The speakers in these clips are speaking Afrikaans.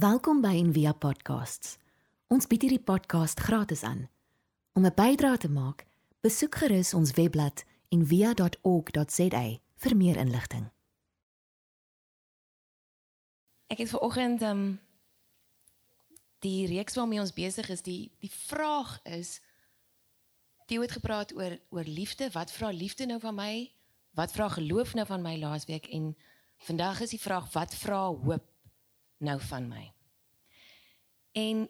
Welkom by Envia Podcasts. Ons bied hierdie podcast gratis aan. Om 'n bydrae te maak, besoek gerus ons webblad en via.org.za vir meer inligting. Ek het vanoggend ehm um, die reeks waarmee ons besig is, die die vraag is Theo het gepraat oor oor liefde, wat vra liefde nou van my? Wat vra geloof nou van my laasweek en vandag is die vraag wat vra hoop nou van my? En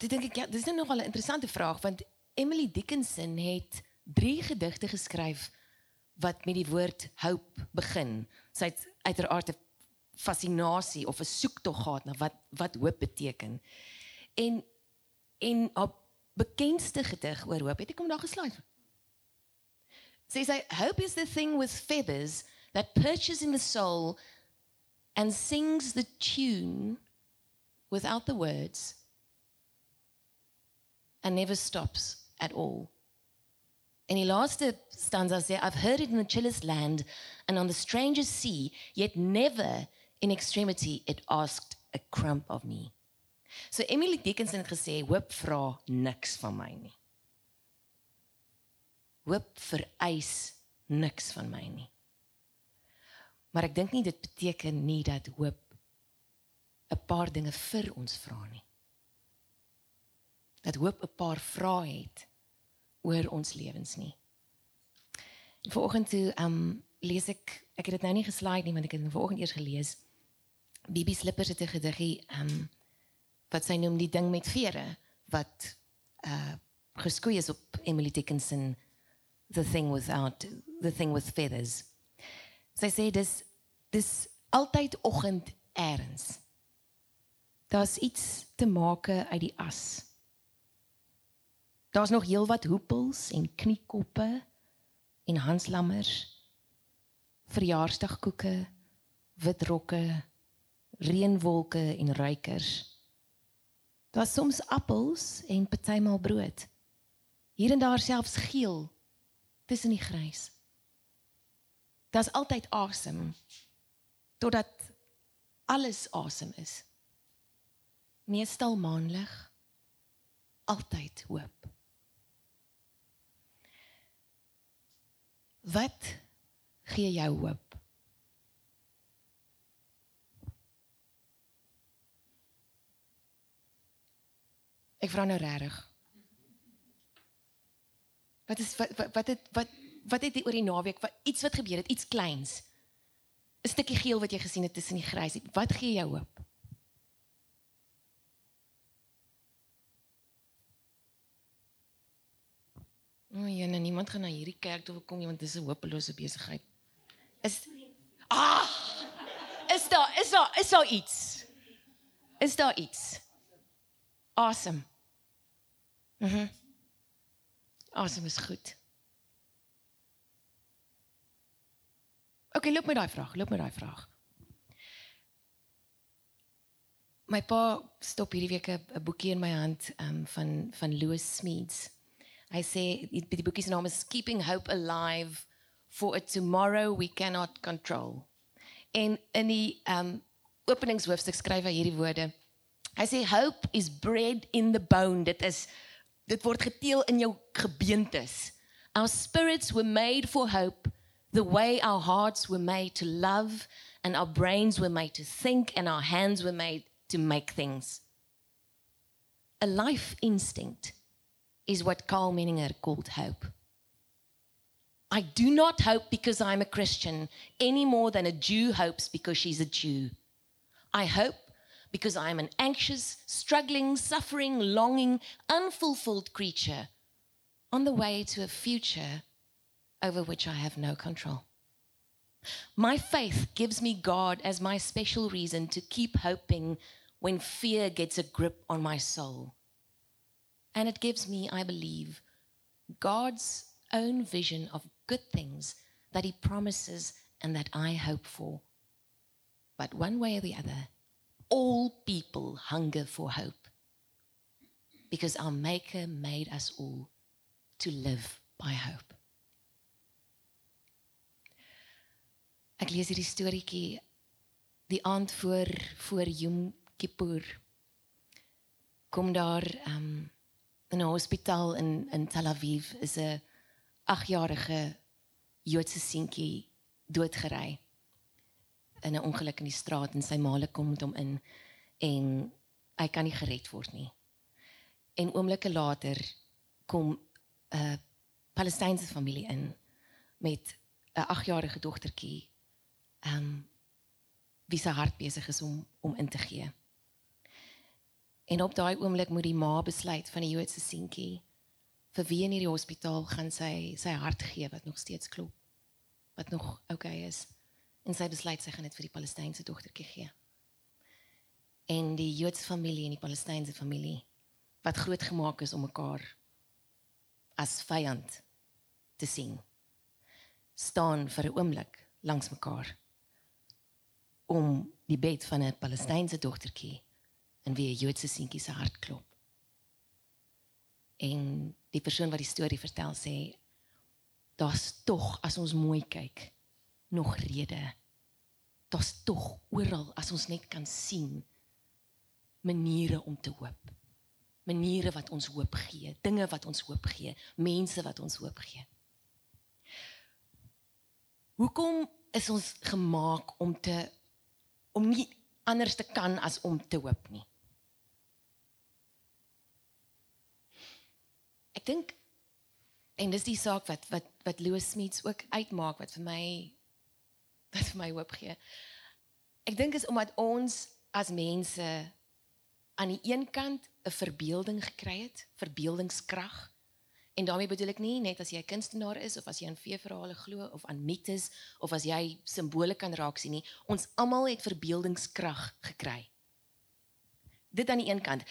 dit dink ek ja, dis nou nogal 'n interessante vraag want Emily Dickinson het drie gedigte geskryf wat met die woord hope begin. Sy het uiteraard 'n fascinasie of 'n soektog gehad na wat wat hoop beteken. En en haar bekendste gedig oor hoop, het ek hom daar geslaai. Sy sê hope is the thing with feathers that perches in the soul and sings the tune without the words and never stops at all. In die laaste stanza sê I've heard it in the chillest land and on the strangest sea yet never in extremity it asked a crumb of me. So Emily Dickinson het gesê hoop vra niks van my nie. Hoop vereis niks van my nie. Maar ek dink nie dit beteken nie dat hoop 'n paar dinge vir ons vra nie. Dat hoop 'n paar vrae het oor ons lewens nie. Vanoggend toe um lees ek ek het dit nou nie geslaai nie want ek het dit vanoggend eers gelees. Bibi Slippers het 'n gediggie um wat sy noem die ding met vere wat uh geskoei is op Emily Dickinson the thing without the thing with feathers. Sy sê dis dis altyd oggend eers. Daar's iets te maak uit die as. Daar's nog heelwat hoepels en kniekoppe en hanslammers. Verjaarsdagkoeke, wit rokke, reënwolke en ruikers. Daar's soms appels en partymal brood. Hier en daar selfs geel tussen die grys. Daar's altyd asem totdat alles asem is. Meestal maanlig, altyd hoop. Wat gee jou hoop? Ek vra nou regtig. Wat is wat wat wat het wat wat het oor die naweek wat iets wat gebeur het, iets kleins. 'n Stukkie geel wat jy gesien het tussen die grys. Wat gee jou hoop? O, oh, ja, nee, niemand gaan na hierdie kerk toe kom nie want dis 'n hopelose besigheid. Is Ah! Is daar is daar is daar iets? Is daar iets? Awesome. Mhm. Mm awesome is goed. OK, loop met daai vraag, loop met daai vraag. My pa stop hierdie week 'n boekie in my hand um, van van Louis Smeeds. Hy sê die, boekie se naam is Keeping Hope Alive for a Tomorrow We Cannot Control. En in die um openingshoofstuk skryf hy hierdie woorde. Hy sê hope is bred in the bone. Dit is dit word geteel in jou gebeentes. Our spirits were made for hope the way our hearts were made to love and our brains were made to think and our hands were made to make things. A life instinct is what Carl Menninger called hope. I do not hope because I'm a Christian any more than a Jew hopes because she's a Jew. I hope because I am an anxious, struggling, suffering, longing, unfulfilled creature on the way to a future over which I have no control. My faith gives me God as my special reason to keep hoping when fear gets a grip on my soul. And it gives me, I believe, God's own vision of good things that He promises and that I hope for. But one way or the other, all people hunger for hope because our Maker made us all to live by hope. Ek lees hierdie storieetjie die aand voor voor Yom Kippur kom daar um in 'n hospitaal in in Tel Aviv is 'n 8-jarige Joodse seentjie doodgery in 'n ongeluk in die straat en sy maale kom met hom in en hy kan nie gered word nie. En oomblikke later kom 'n Palestynse familie in met 'n 8-jarige dogtertjie. Ehm um, wie se hart besig is om om in te gee. En op daai oomblik moet die ma besluit van die Joodse seentjie vir wie in hierdie hospitaal gaan sy sy hart gee wat nog steeds klop. Wat nog oukei okay is. En sy besluit sy gaan dit vir die Palestynse dogtertjie gee. En die Joodse familie en die Palestynse familie wat groot gemaak is om mekaar as vyand te sien staan vir 'n oomblik langs mekaar om die bed van 'n Palestynse dogtertjie en wie 'n Joodse seentjie se hart klop. En die persoon wat die storie vertel sê daar's tog as ons mooi kyk nog rede. Daar's tog oral as ons net kan sien maniere om te hoop. Maniere wat ons hoop gee, dinge wat ons hoop gee, mense wat ons hoop gee. Hoekom is ons gemaak om te om nie anders te kan as om te hoop nie? Ek dink en dis die saak wat wat wat Louis Smith ook uitmaak wat vir my wat vir my hoop gee. Ek dink is omdat ons as mense aan die een kant 'n verbeelding gekry het, verbeeldingskrag En daarmee bedoel ek nie net as jy 'n kunstenaar is of as jy aan feeverhale glo of aan mites of as jy simbole kan raak sien nie. Ons almal het verbeeldingskrag gekry. Dit aan die een kant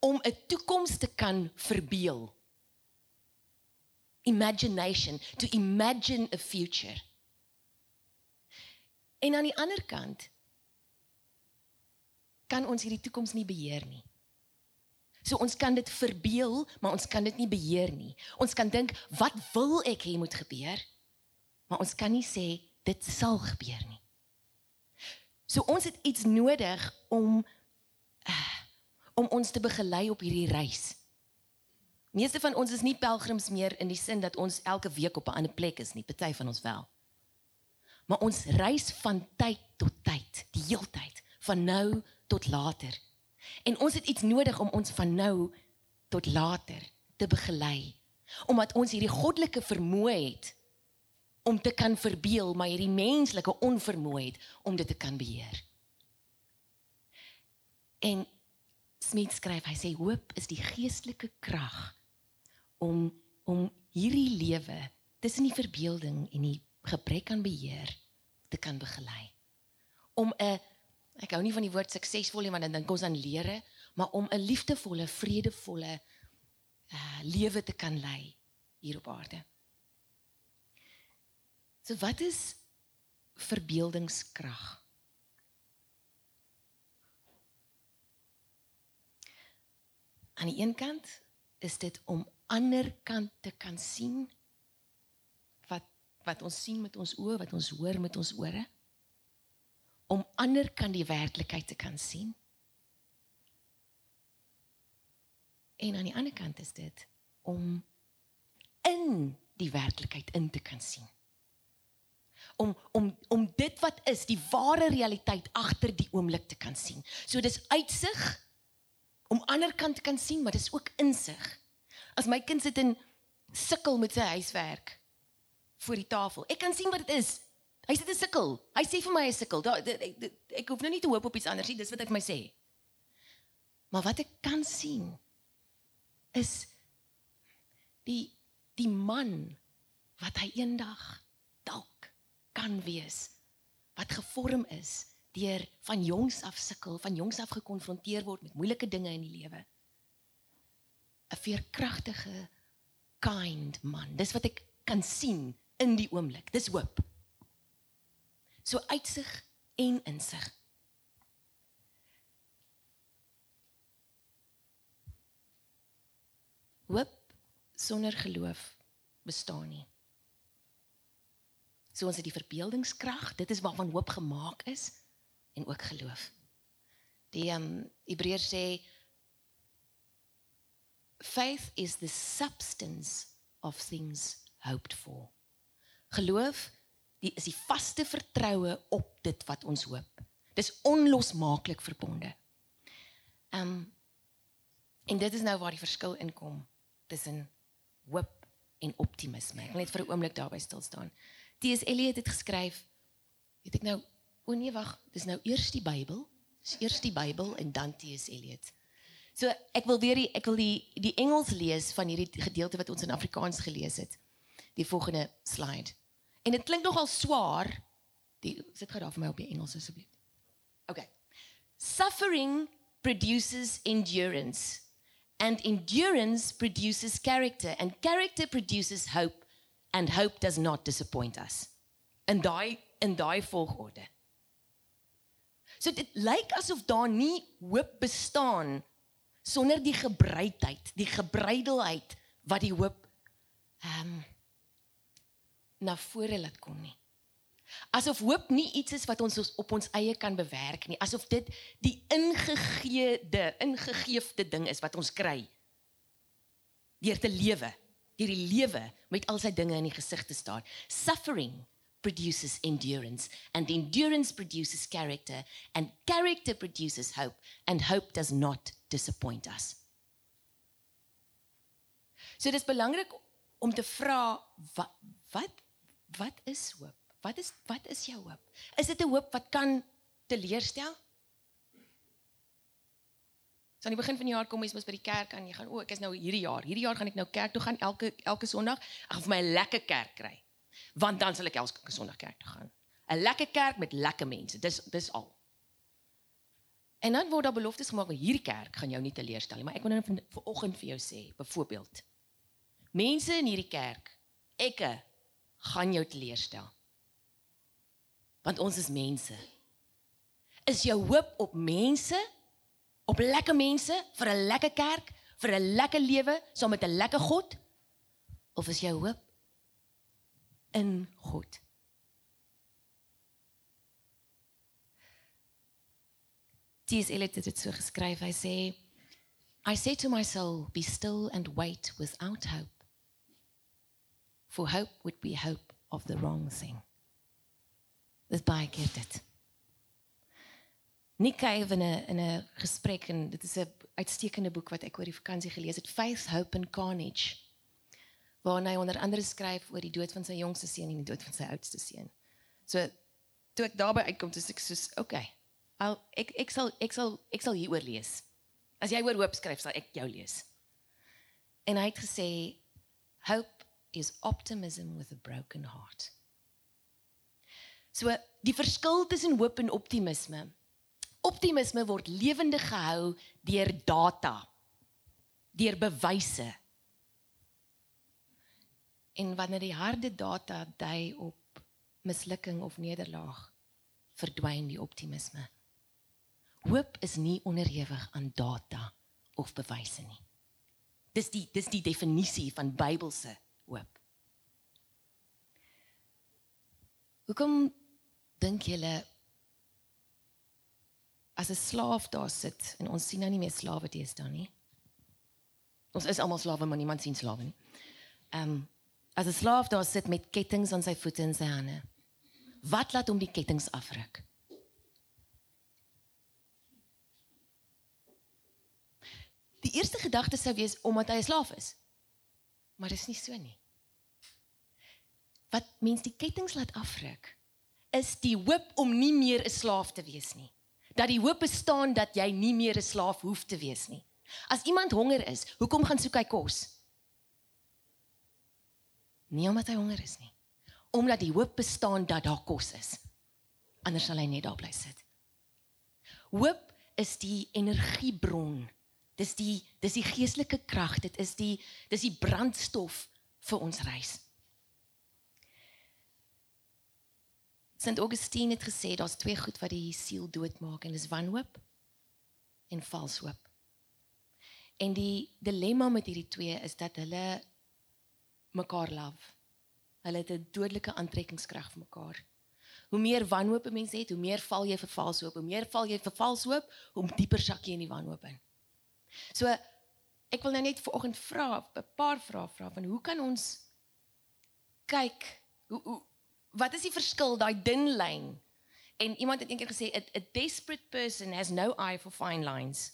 om 'n toekoms te kan verbeel. Imagination, to imagine a future. En aan die ander kant kan ons hierdie toekoms nie beheer nie. So ons kan dit verbeel, maar ons kan dit nie beheer nie. Ons kan dink, wat wil ek hê moet gebeur? Maar ons kan nie sê dit sal gebeur nie. So ons het iets nodig om uh, om ons te begelei op hierdie reis. Meeste van ons is nie pelgrims meer in die sin dat ons elke week op 'n ander plek is nie, party van ons wel. Maar ons reis van tyd tot tyd, die heeltyd, van nou tot later. En ons het iets nodig om ons van nou tot later te begelei. Omdat ons hierdie goddelike vermoë het om te kan verbeel, maar hierdie menslike onvermoë het om dit te kan beheer. En Smith skryf, hy sê hoop is die geestelike krag om om hierdie lewe tussen die verbeelding en die gebrek aan beheer te kan begelei. Om 'n Ek hou nie van die woord suksesvol nie want dan dink ons aan leere, maar om 'n liefdevolle, vredevolle uh lewe te kan lei hier op aarde. So wat is verbeeldingskrag? Aan die een kant is dit om ander kant te kan sien wat wat ons sien met ons oë, wat ons hoor met ons ore om ander kan die werklikheid te kan sien. En aan die ander kant is dit om in die werklikheid in te kan sien. Om om om dit wat is, die ware realiteit agter die oomblik te kan sien. So dis uitsig om ander kant te kan sien, maar dis ook insig. As my kind sit en sukkel met sy huiswerk voor die tafel. Ek kan sien wat dit is. Hy sê dit is sukkel. Hy sê vir my hy sukkel. Ek ek hoef nou nie te hoop op iets anders nie. Dis wat hy vir my sê. Maar wat ek kan sien is die die man wat hy eendag dalk kan wees wat gevorm is deur van jongs af sukkel, van jongs af gekonfronteer word met moeilike dinge in die lewe. 'n Veerkragtige kind man. Dis wat ek kan sien in die oomblik. Dis hoop so uitsig en insig. Hoop sonder geloof bestaan nie. So ons het die verbeeldingskrag, dit is waarvan hoop gemaak is en ook geloof. Die ehm um, Hebreërs sê faith is the substance of things hoped for. Geloof die is die vaste vertroue op dit wat ons hoop. Dis onlosmaaklik verbonde. Ehm um, en dit is nou waar die verskil inkom tussen hoop en optimisme. Ek wil net vir 'n oomblik daarby stil staan. T.S. Eliot het geskryf, weet ek nou, o nee wag, dis nou eers die Bybel. Dis eers die Bybel en dan T.S. Eliot. So ek wil weer die, ek wil die die Engels lees van hierdie gedeelte wat ons in Afrikaans gelees het. Die volgende slide. En dit klink nogal swaar. Die sit gou daar vir my op die Engels asseblief. Okay. Suffering produces endurance and endurance produces character and character produces hope and hope does not disappoint us. In daai in daai volgorde. So dit lyk asof daar nie hoop bestaan sonder die gebreidheid, die gebreidelheid wat die hoop ehm um, na vore laat kom nie. Asof hoop nie iets is wat ons op ons eie kan bewerk nie, asof dit die ingegeede, ingegeefde ding is wat ons kry deur te lewe, deur die lewe met al sy dinge in die gesig te staar. Suffering produces endurance and endurance produces character and character produces hope and hope does not disappoint us. So dit is belangrik om te vra wat wat wat is hoop? Wat is wat is jou hoop? Is dit 'n hoop wat kan teleurstel? So aan die begin van die jaar kom jy mos by die kerk en jy gaan o, ek is nou hierdie jaar. Hierdie jaar gaan ek nou kerk toe gaan elke elke Sondag. Ek gaan vir my 'n lekker kerk kry. Want dan sal ek elke Sondag kerk toe gaan. 'n Lekker kerk met lekker mense. Dis dis al. En dan word daar beloftes gemaak oor hierdie kerk gaan jou nie teleurstel nie, maar ek wil nou vanoggend vir jou sê, byvoorbeeld. Mense in hierdie kerk, ekke gaan jou teleurstel. Want ons is mense. Is jou hoop op mense? Op lekker mense vir 'n lekker kerk, vir 'n lekker lewe saam met 'n lekker God? Of is jou hoop in God? T.S. Eliot het dit so geskryf. Hy sê I say to my soul, be still and wait without hope. For hope would be hope of the wrong thing. Dis baie keer dit. Nick Cave in 'n in 'n gesprek en dit is 'n uitstekende boek wat ek oor die vakansie gelees het, Faith, Hope and Carnage. Waar hy onder andere skryf oor die dood van sy jongste seun en die dood van sy oudste seun. So toe ek daarby uitkom, dis ek soos, okay, Al ek ek sal ek sal ek sal hieroor lees. As jy oor hoop skryf, sal ek jou lees. En hy het gesê hope is optimism with a broken heart. So die verskil tussen hoop en optimisme. Optimisme word lewendig gehou deur data, deur bewyse. En wanneer die harde data dui op mislukking of nederlaag, verdwyn die optimisme. Hoop is nie onderhewig aan data of bewyse nie. Dis die dis die definisie van Bybelse hoop. Hoekom dink julle as 'n slaaf daar sit en ons sien nou nie meer slawe teestaan nie? Ons is almal slawe, maar niemand sien slawe nie. Ehm um, as 'n slaaf daar sit met kettinge aan sy voete en sy hande. Wat laat hom die kettinge afruk? die eerste gedagte sou wees omdat hy 'n slaaf is. Maar dis nie so nie. Wat mens die kettinge laat afruk is die hoop om nie meer 'n slaaf te wees nie. Dat die hoop bestaan dat jy nie meer 'n slaaf hoef te wees nie. As iemand honger is, hoekom gaan soek hy kos? Nie omdat hy honger is nie. Omdat die hoop bestaan dat daar kos is. Anders sal hy net daar bly sit. Hoop is die energiebron Dis die dis die geestelike krag, dit is die dis die brandstof vir ons reis. St. Augustine het gesê daar's twee goed wat die siel doodmaak en dis wanhoop en vals hoop. En die dilemma met hierdie twee is dat hulle mekaar love. Hulle het 'n dodelike aantrekkingskrag vir mekaar. Hoe meer wanhoop 'n mens het, hoe meer val jy vir vals hoop, hoe meer val jy vir vals hoop, hoe dieper sak jy in die wanhoop in. So ek wil nou net vanoggend vra 'n paar vrae vra van hoe kan ons kyk hoe hoe wat is die verskil daai dun lyn? En iemand het eendag gesê a, a desperate person has no eye for fine lines.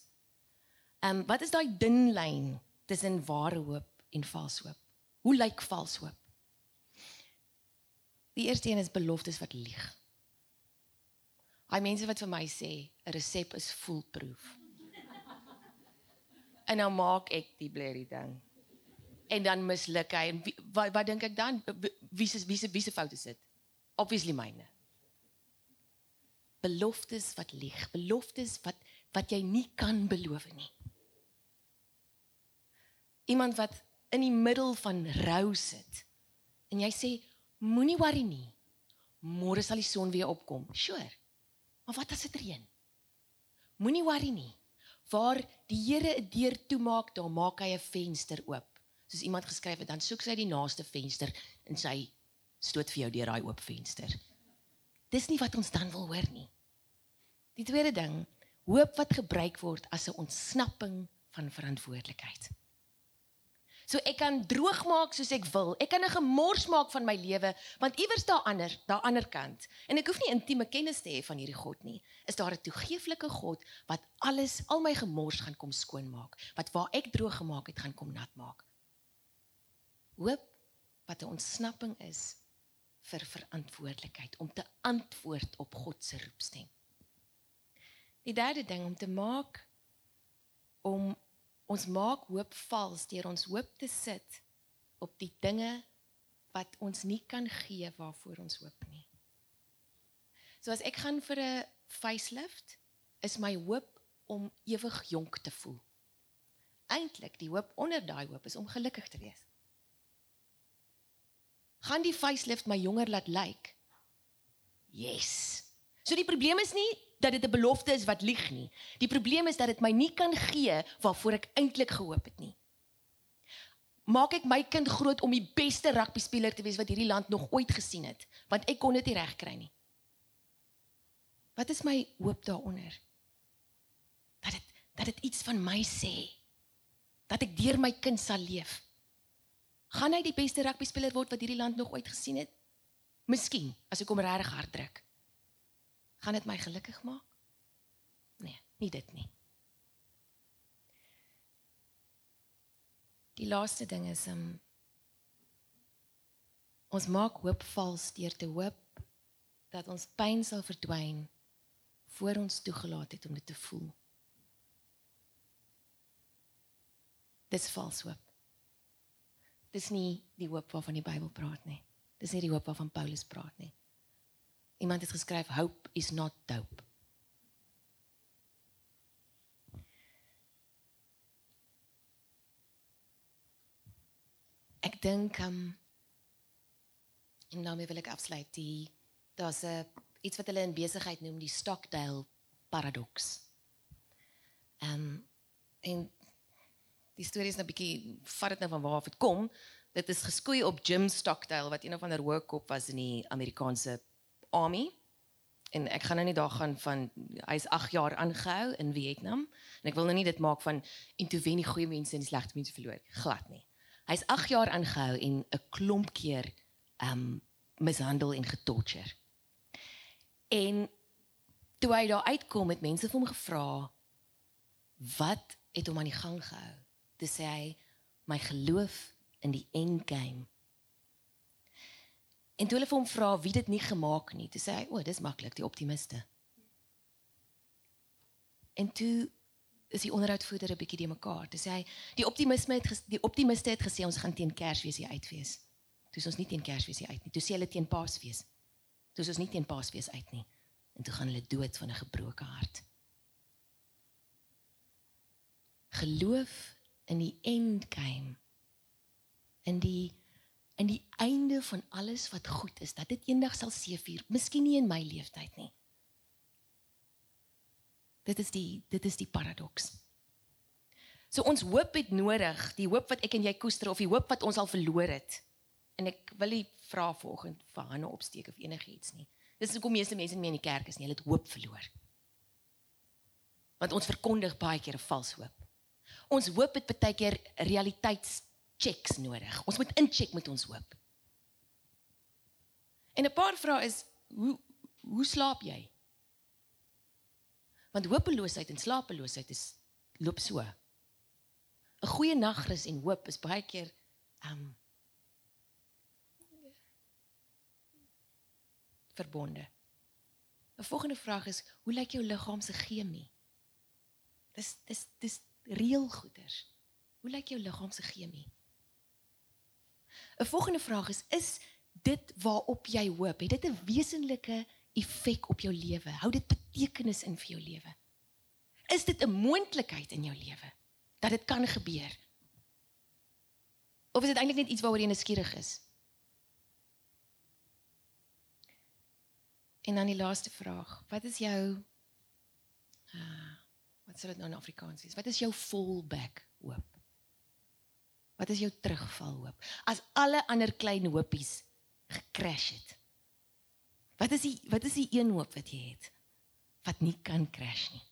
Ehm um, wat is daai dun lyn tussen ware hoop en vals hoop? Hoe lyk vals hoop? Die eerste een is beloftes wat lieg. Hy mense wat vir my sê 'n resep is foolproof. En nou maak ek die blerrie ding. En dan misluk hy en wie, wat wat dink ek dan wie se wie se wie se fout is dit? Obviously myne. Beloftes wat lieg, beloftes wat wat jy nie kan beloof nie. Iemand wat in die middel van rou sit en jy sê moenie worry nie. Môre sal die son weer opkom. Sure. Maar wat as dit reën? Moenie worry nie. Waar die Here 'n deur toemaak, daar maak hy 'n venster oop. Soos iemand geskryf het, dan soek sy die naaste venster en sy stoot vir jou deur daai oop venster. Dis nie wat ons dan wil hoor nie. Die tweede ding, hoop wat gebruik word as 'n ontsnapping van verantwoordelikheid. So ek kan droog maak soos ek wil. Ek kan 'n gemors maak van my lewe, want iewers daar ander, daar ander kant. En ek hoef nie intieme kennis te hê van hierdie God nie. Is daar 'n toegeeflike God wat alles, al my gemors gaan kom skoonmaak, wat waar ek droog gemaak het, gaan kom nat maak. Hoop wat 'n ontsnapping is vir verantwoordelikheid om te antwoord op God se roepstem. Die derde ding om te maak om ons maak hoop vals deur ons hoop te sit op die dinge wat ons nie kan gee waarvoor ons hoop nie. So as ek gaan vir 'n facelift, is my hoop om ewig jonk te voel. Eintlik die hoop onder daai hoop is om gelukkig te wees. Gaan die facelift my jonger laat lyk? Like? Yes. So die probleem is nie dat dit 'n belofte is wat lieg nie. Die probleem is dat dit my nie kan gee waarvoor ek eintlik gehoop het nie. Maak ek my kind groot om die beste rugby speler te wees wat hierdie land nog ooit gesien het, want ek kon dit nie regkry nie. Wat is my hoop daaronder? Dat dit dat dit iets van my sê. Dat ek deur my kind sal leef. Gaan hy die beste rugby speler word wat hierdie land nog ooit gesien het? Miskien, as ek hom regtig hard druk gaan dit my gelukkig maak? Nee, nie dit nie. Die laaste ding is om um, ons maak hoop vals deur te hoop dat ons pyn sal verdwyn voor ons toegelaat het om dit te voel. Dis vals hoop. Dis nie die hoop waarvan die Bybel praat nie. Dis nie die hoop waarvan Paulus praat nie. Iemand het geskryf hope is not dope. Ek dink um en nou wil ek afsluit die daar's 'n iets wat hulle in besigheid noem die Stockdale paradoks. Ehm um, en die storie is nou 'n bietjie vat dit nou van waar af dit kom. Dit is geskoei op Jim Stockdale wat een of ander hoë kop was in die Amerikaanse army en ek gaan nou nie daar gaan van hy's 8 jaar aangehou in Vietnam en ek wil nou nie dit maak van en toe wen die goeie mense en die slegte mense verloor glad nie. Hy's 8 jaar aangehou en 'n klomp keer um mishandel en getorture. En toe hy daar uitkom het mense vir hom gevra wat het hom aan die gang gehou? Dis sê hy my geloof in die end game En toe hulle vir hom vra wie dit nie gemaak nie, toe sê hy, "O, oh, dis maklik, die optimiste." En toe is die onderhoudvoerder 'n bietjie die mekaar. Toe sê hy, "Die optimisme het die optimiste het gesê ons gaan teen Kersfees hier uitfees." Toe is ons nie teen Kersfees hier uit nie. Toe sê hulle teen Paasfees. Toe is ons nie teen Paasfees uit nie. En toe gaan hulle dood van 'n gebroke hart. Geloof in die end game. In die in die einde van alles wat goed is, dat dit eendag sal seëvier, miskien nie in my lewenstyd nie. Dit is die dit is die paradoks. So ons hoop het nodig, die hoop wat ek en jy koester of die hoop wat ons al verloor het. En ek wil nie vra vanoggend vir Hanne opsteek of enigiets nie. Dis hoekom meeste mense nie meer in die kerk is nie. Hulle het hoop verloor. Want ons verkondig baie keer 'n vals hoop. Ons hoop het baie keer realiteitschecks nodig. Ons moet incheck met ons hoop. En 'n paar vrae is hoe hoe slaap jy? Want hopeloosheid en slapeloosheid is loop so. 'n Goeie nagrus en hoop is baie keer um verbonde. 'n Volgende vraag is, hoe lyk jou liggaam se chemie? Dis dis dis reël goeders. Hoe lyk jou liggaam se chemie? 'n Volgende vraag is, is dit waarop jy hoop, het dit 'n wesenlike effek op jou lewe? Hou dit betekenis in vir jou lewe? Is dit 'n moontlikheid in jou lewe dat dit kan gebeur? Of is dit eintlik net iets waaroor jy nuuskierig is? En dan die laaste vraag, wat is jou uh, wat sou dit nou in Afrikaans wees? Wat is jou fallback hoop? Wat is jou terugval hoop? As alle ander klein hopies gecrash het. Wat is die wat is die een hoop wat jy het wat nie kan crash nie?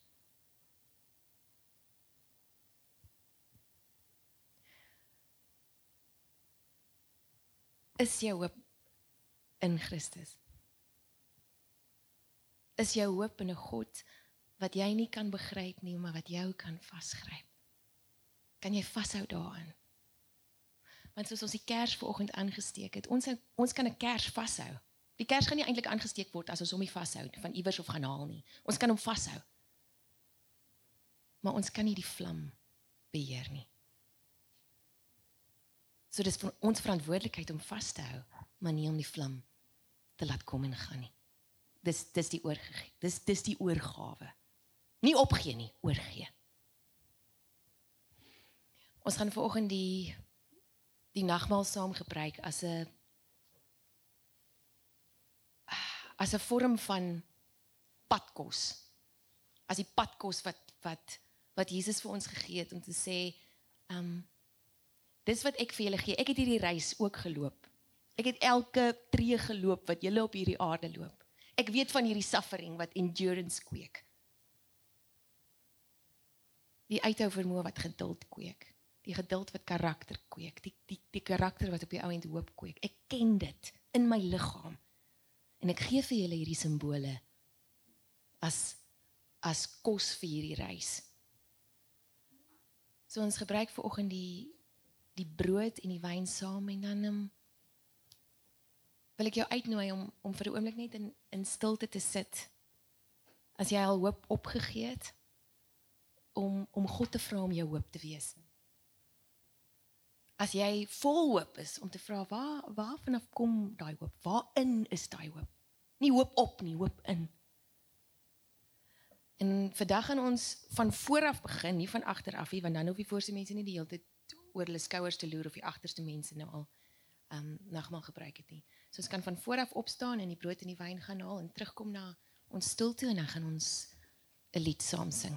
Is jou hoop in Christus? Is jou hoop in 'n God wat jy nie kan begryp nie, maar wat jou kan vasgryp? Kan jy vashou daaraan? Want soos ons die kers vanoggend aangesteek het, ons ons kan 'n kers vashou. Die kers gaan nie eintlik aangesteek word as ons hom nie vashou van iewers of gaan haal nie. Ons kan hom vashou. Maar ons kan nie die vlam beheer nie. So dis vir ons verantwoordelikheid om vas te hou, maar nie om die vlam te laat kom en gaan nie. Dis dis die oorgegee. Dis dis die oorgawe. Nie opgee nie, oorgee. Ons gaan vanoggend die die nagmaal saam gebruik as 'n as 'n vorm van padkos. As die padkos wat wat wat Jesus vir ons gegee het om te sê, ehm um, dis wat ek vir julle gee. Ek het hierdie reis ook geloop. Ek het elke tree geloop wat julle op hierdie aarde loop. Ek weet van hierdie suffering wat endurance kweek. Die uithou vermoë wat geduld kweek die geduld wat karakter kweek, die die die karakter wat op die ou end hoop kweek. Ek ken dit in my liggaam. En ek gee vir julle hierdie simbole as as kos vir hierdie reis. So ons gebruik vir oggend die die brood en die wyn saam en dan um, wil ek jou uitnooi om om vir 'n oomblik net in in stilte te sit. As jy al hoop opgegee het om om God te vra om jou hoop te wees as jy vol hoop is om te vra waar waar vanaf kom daai hoop? Waarin is daai hoop? Nie hoop op nie, hoop in. En vandag gaan ons van voor af begin, nie van agter af nie, want dan hoef die voorste mense nie die hele tyd oor hulle skouers te loer of die agterste mense nou al ehm um, nagmaal gebruik het nie. So ons kan van voor af opstaan en die brood en die wyn gaan haal en terugkom na ons stil toe en dan gaan ons 'n lied saam sing.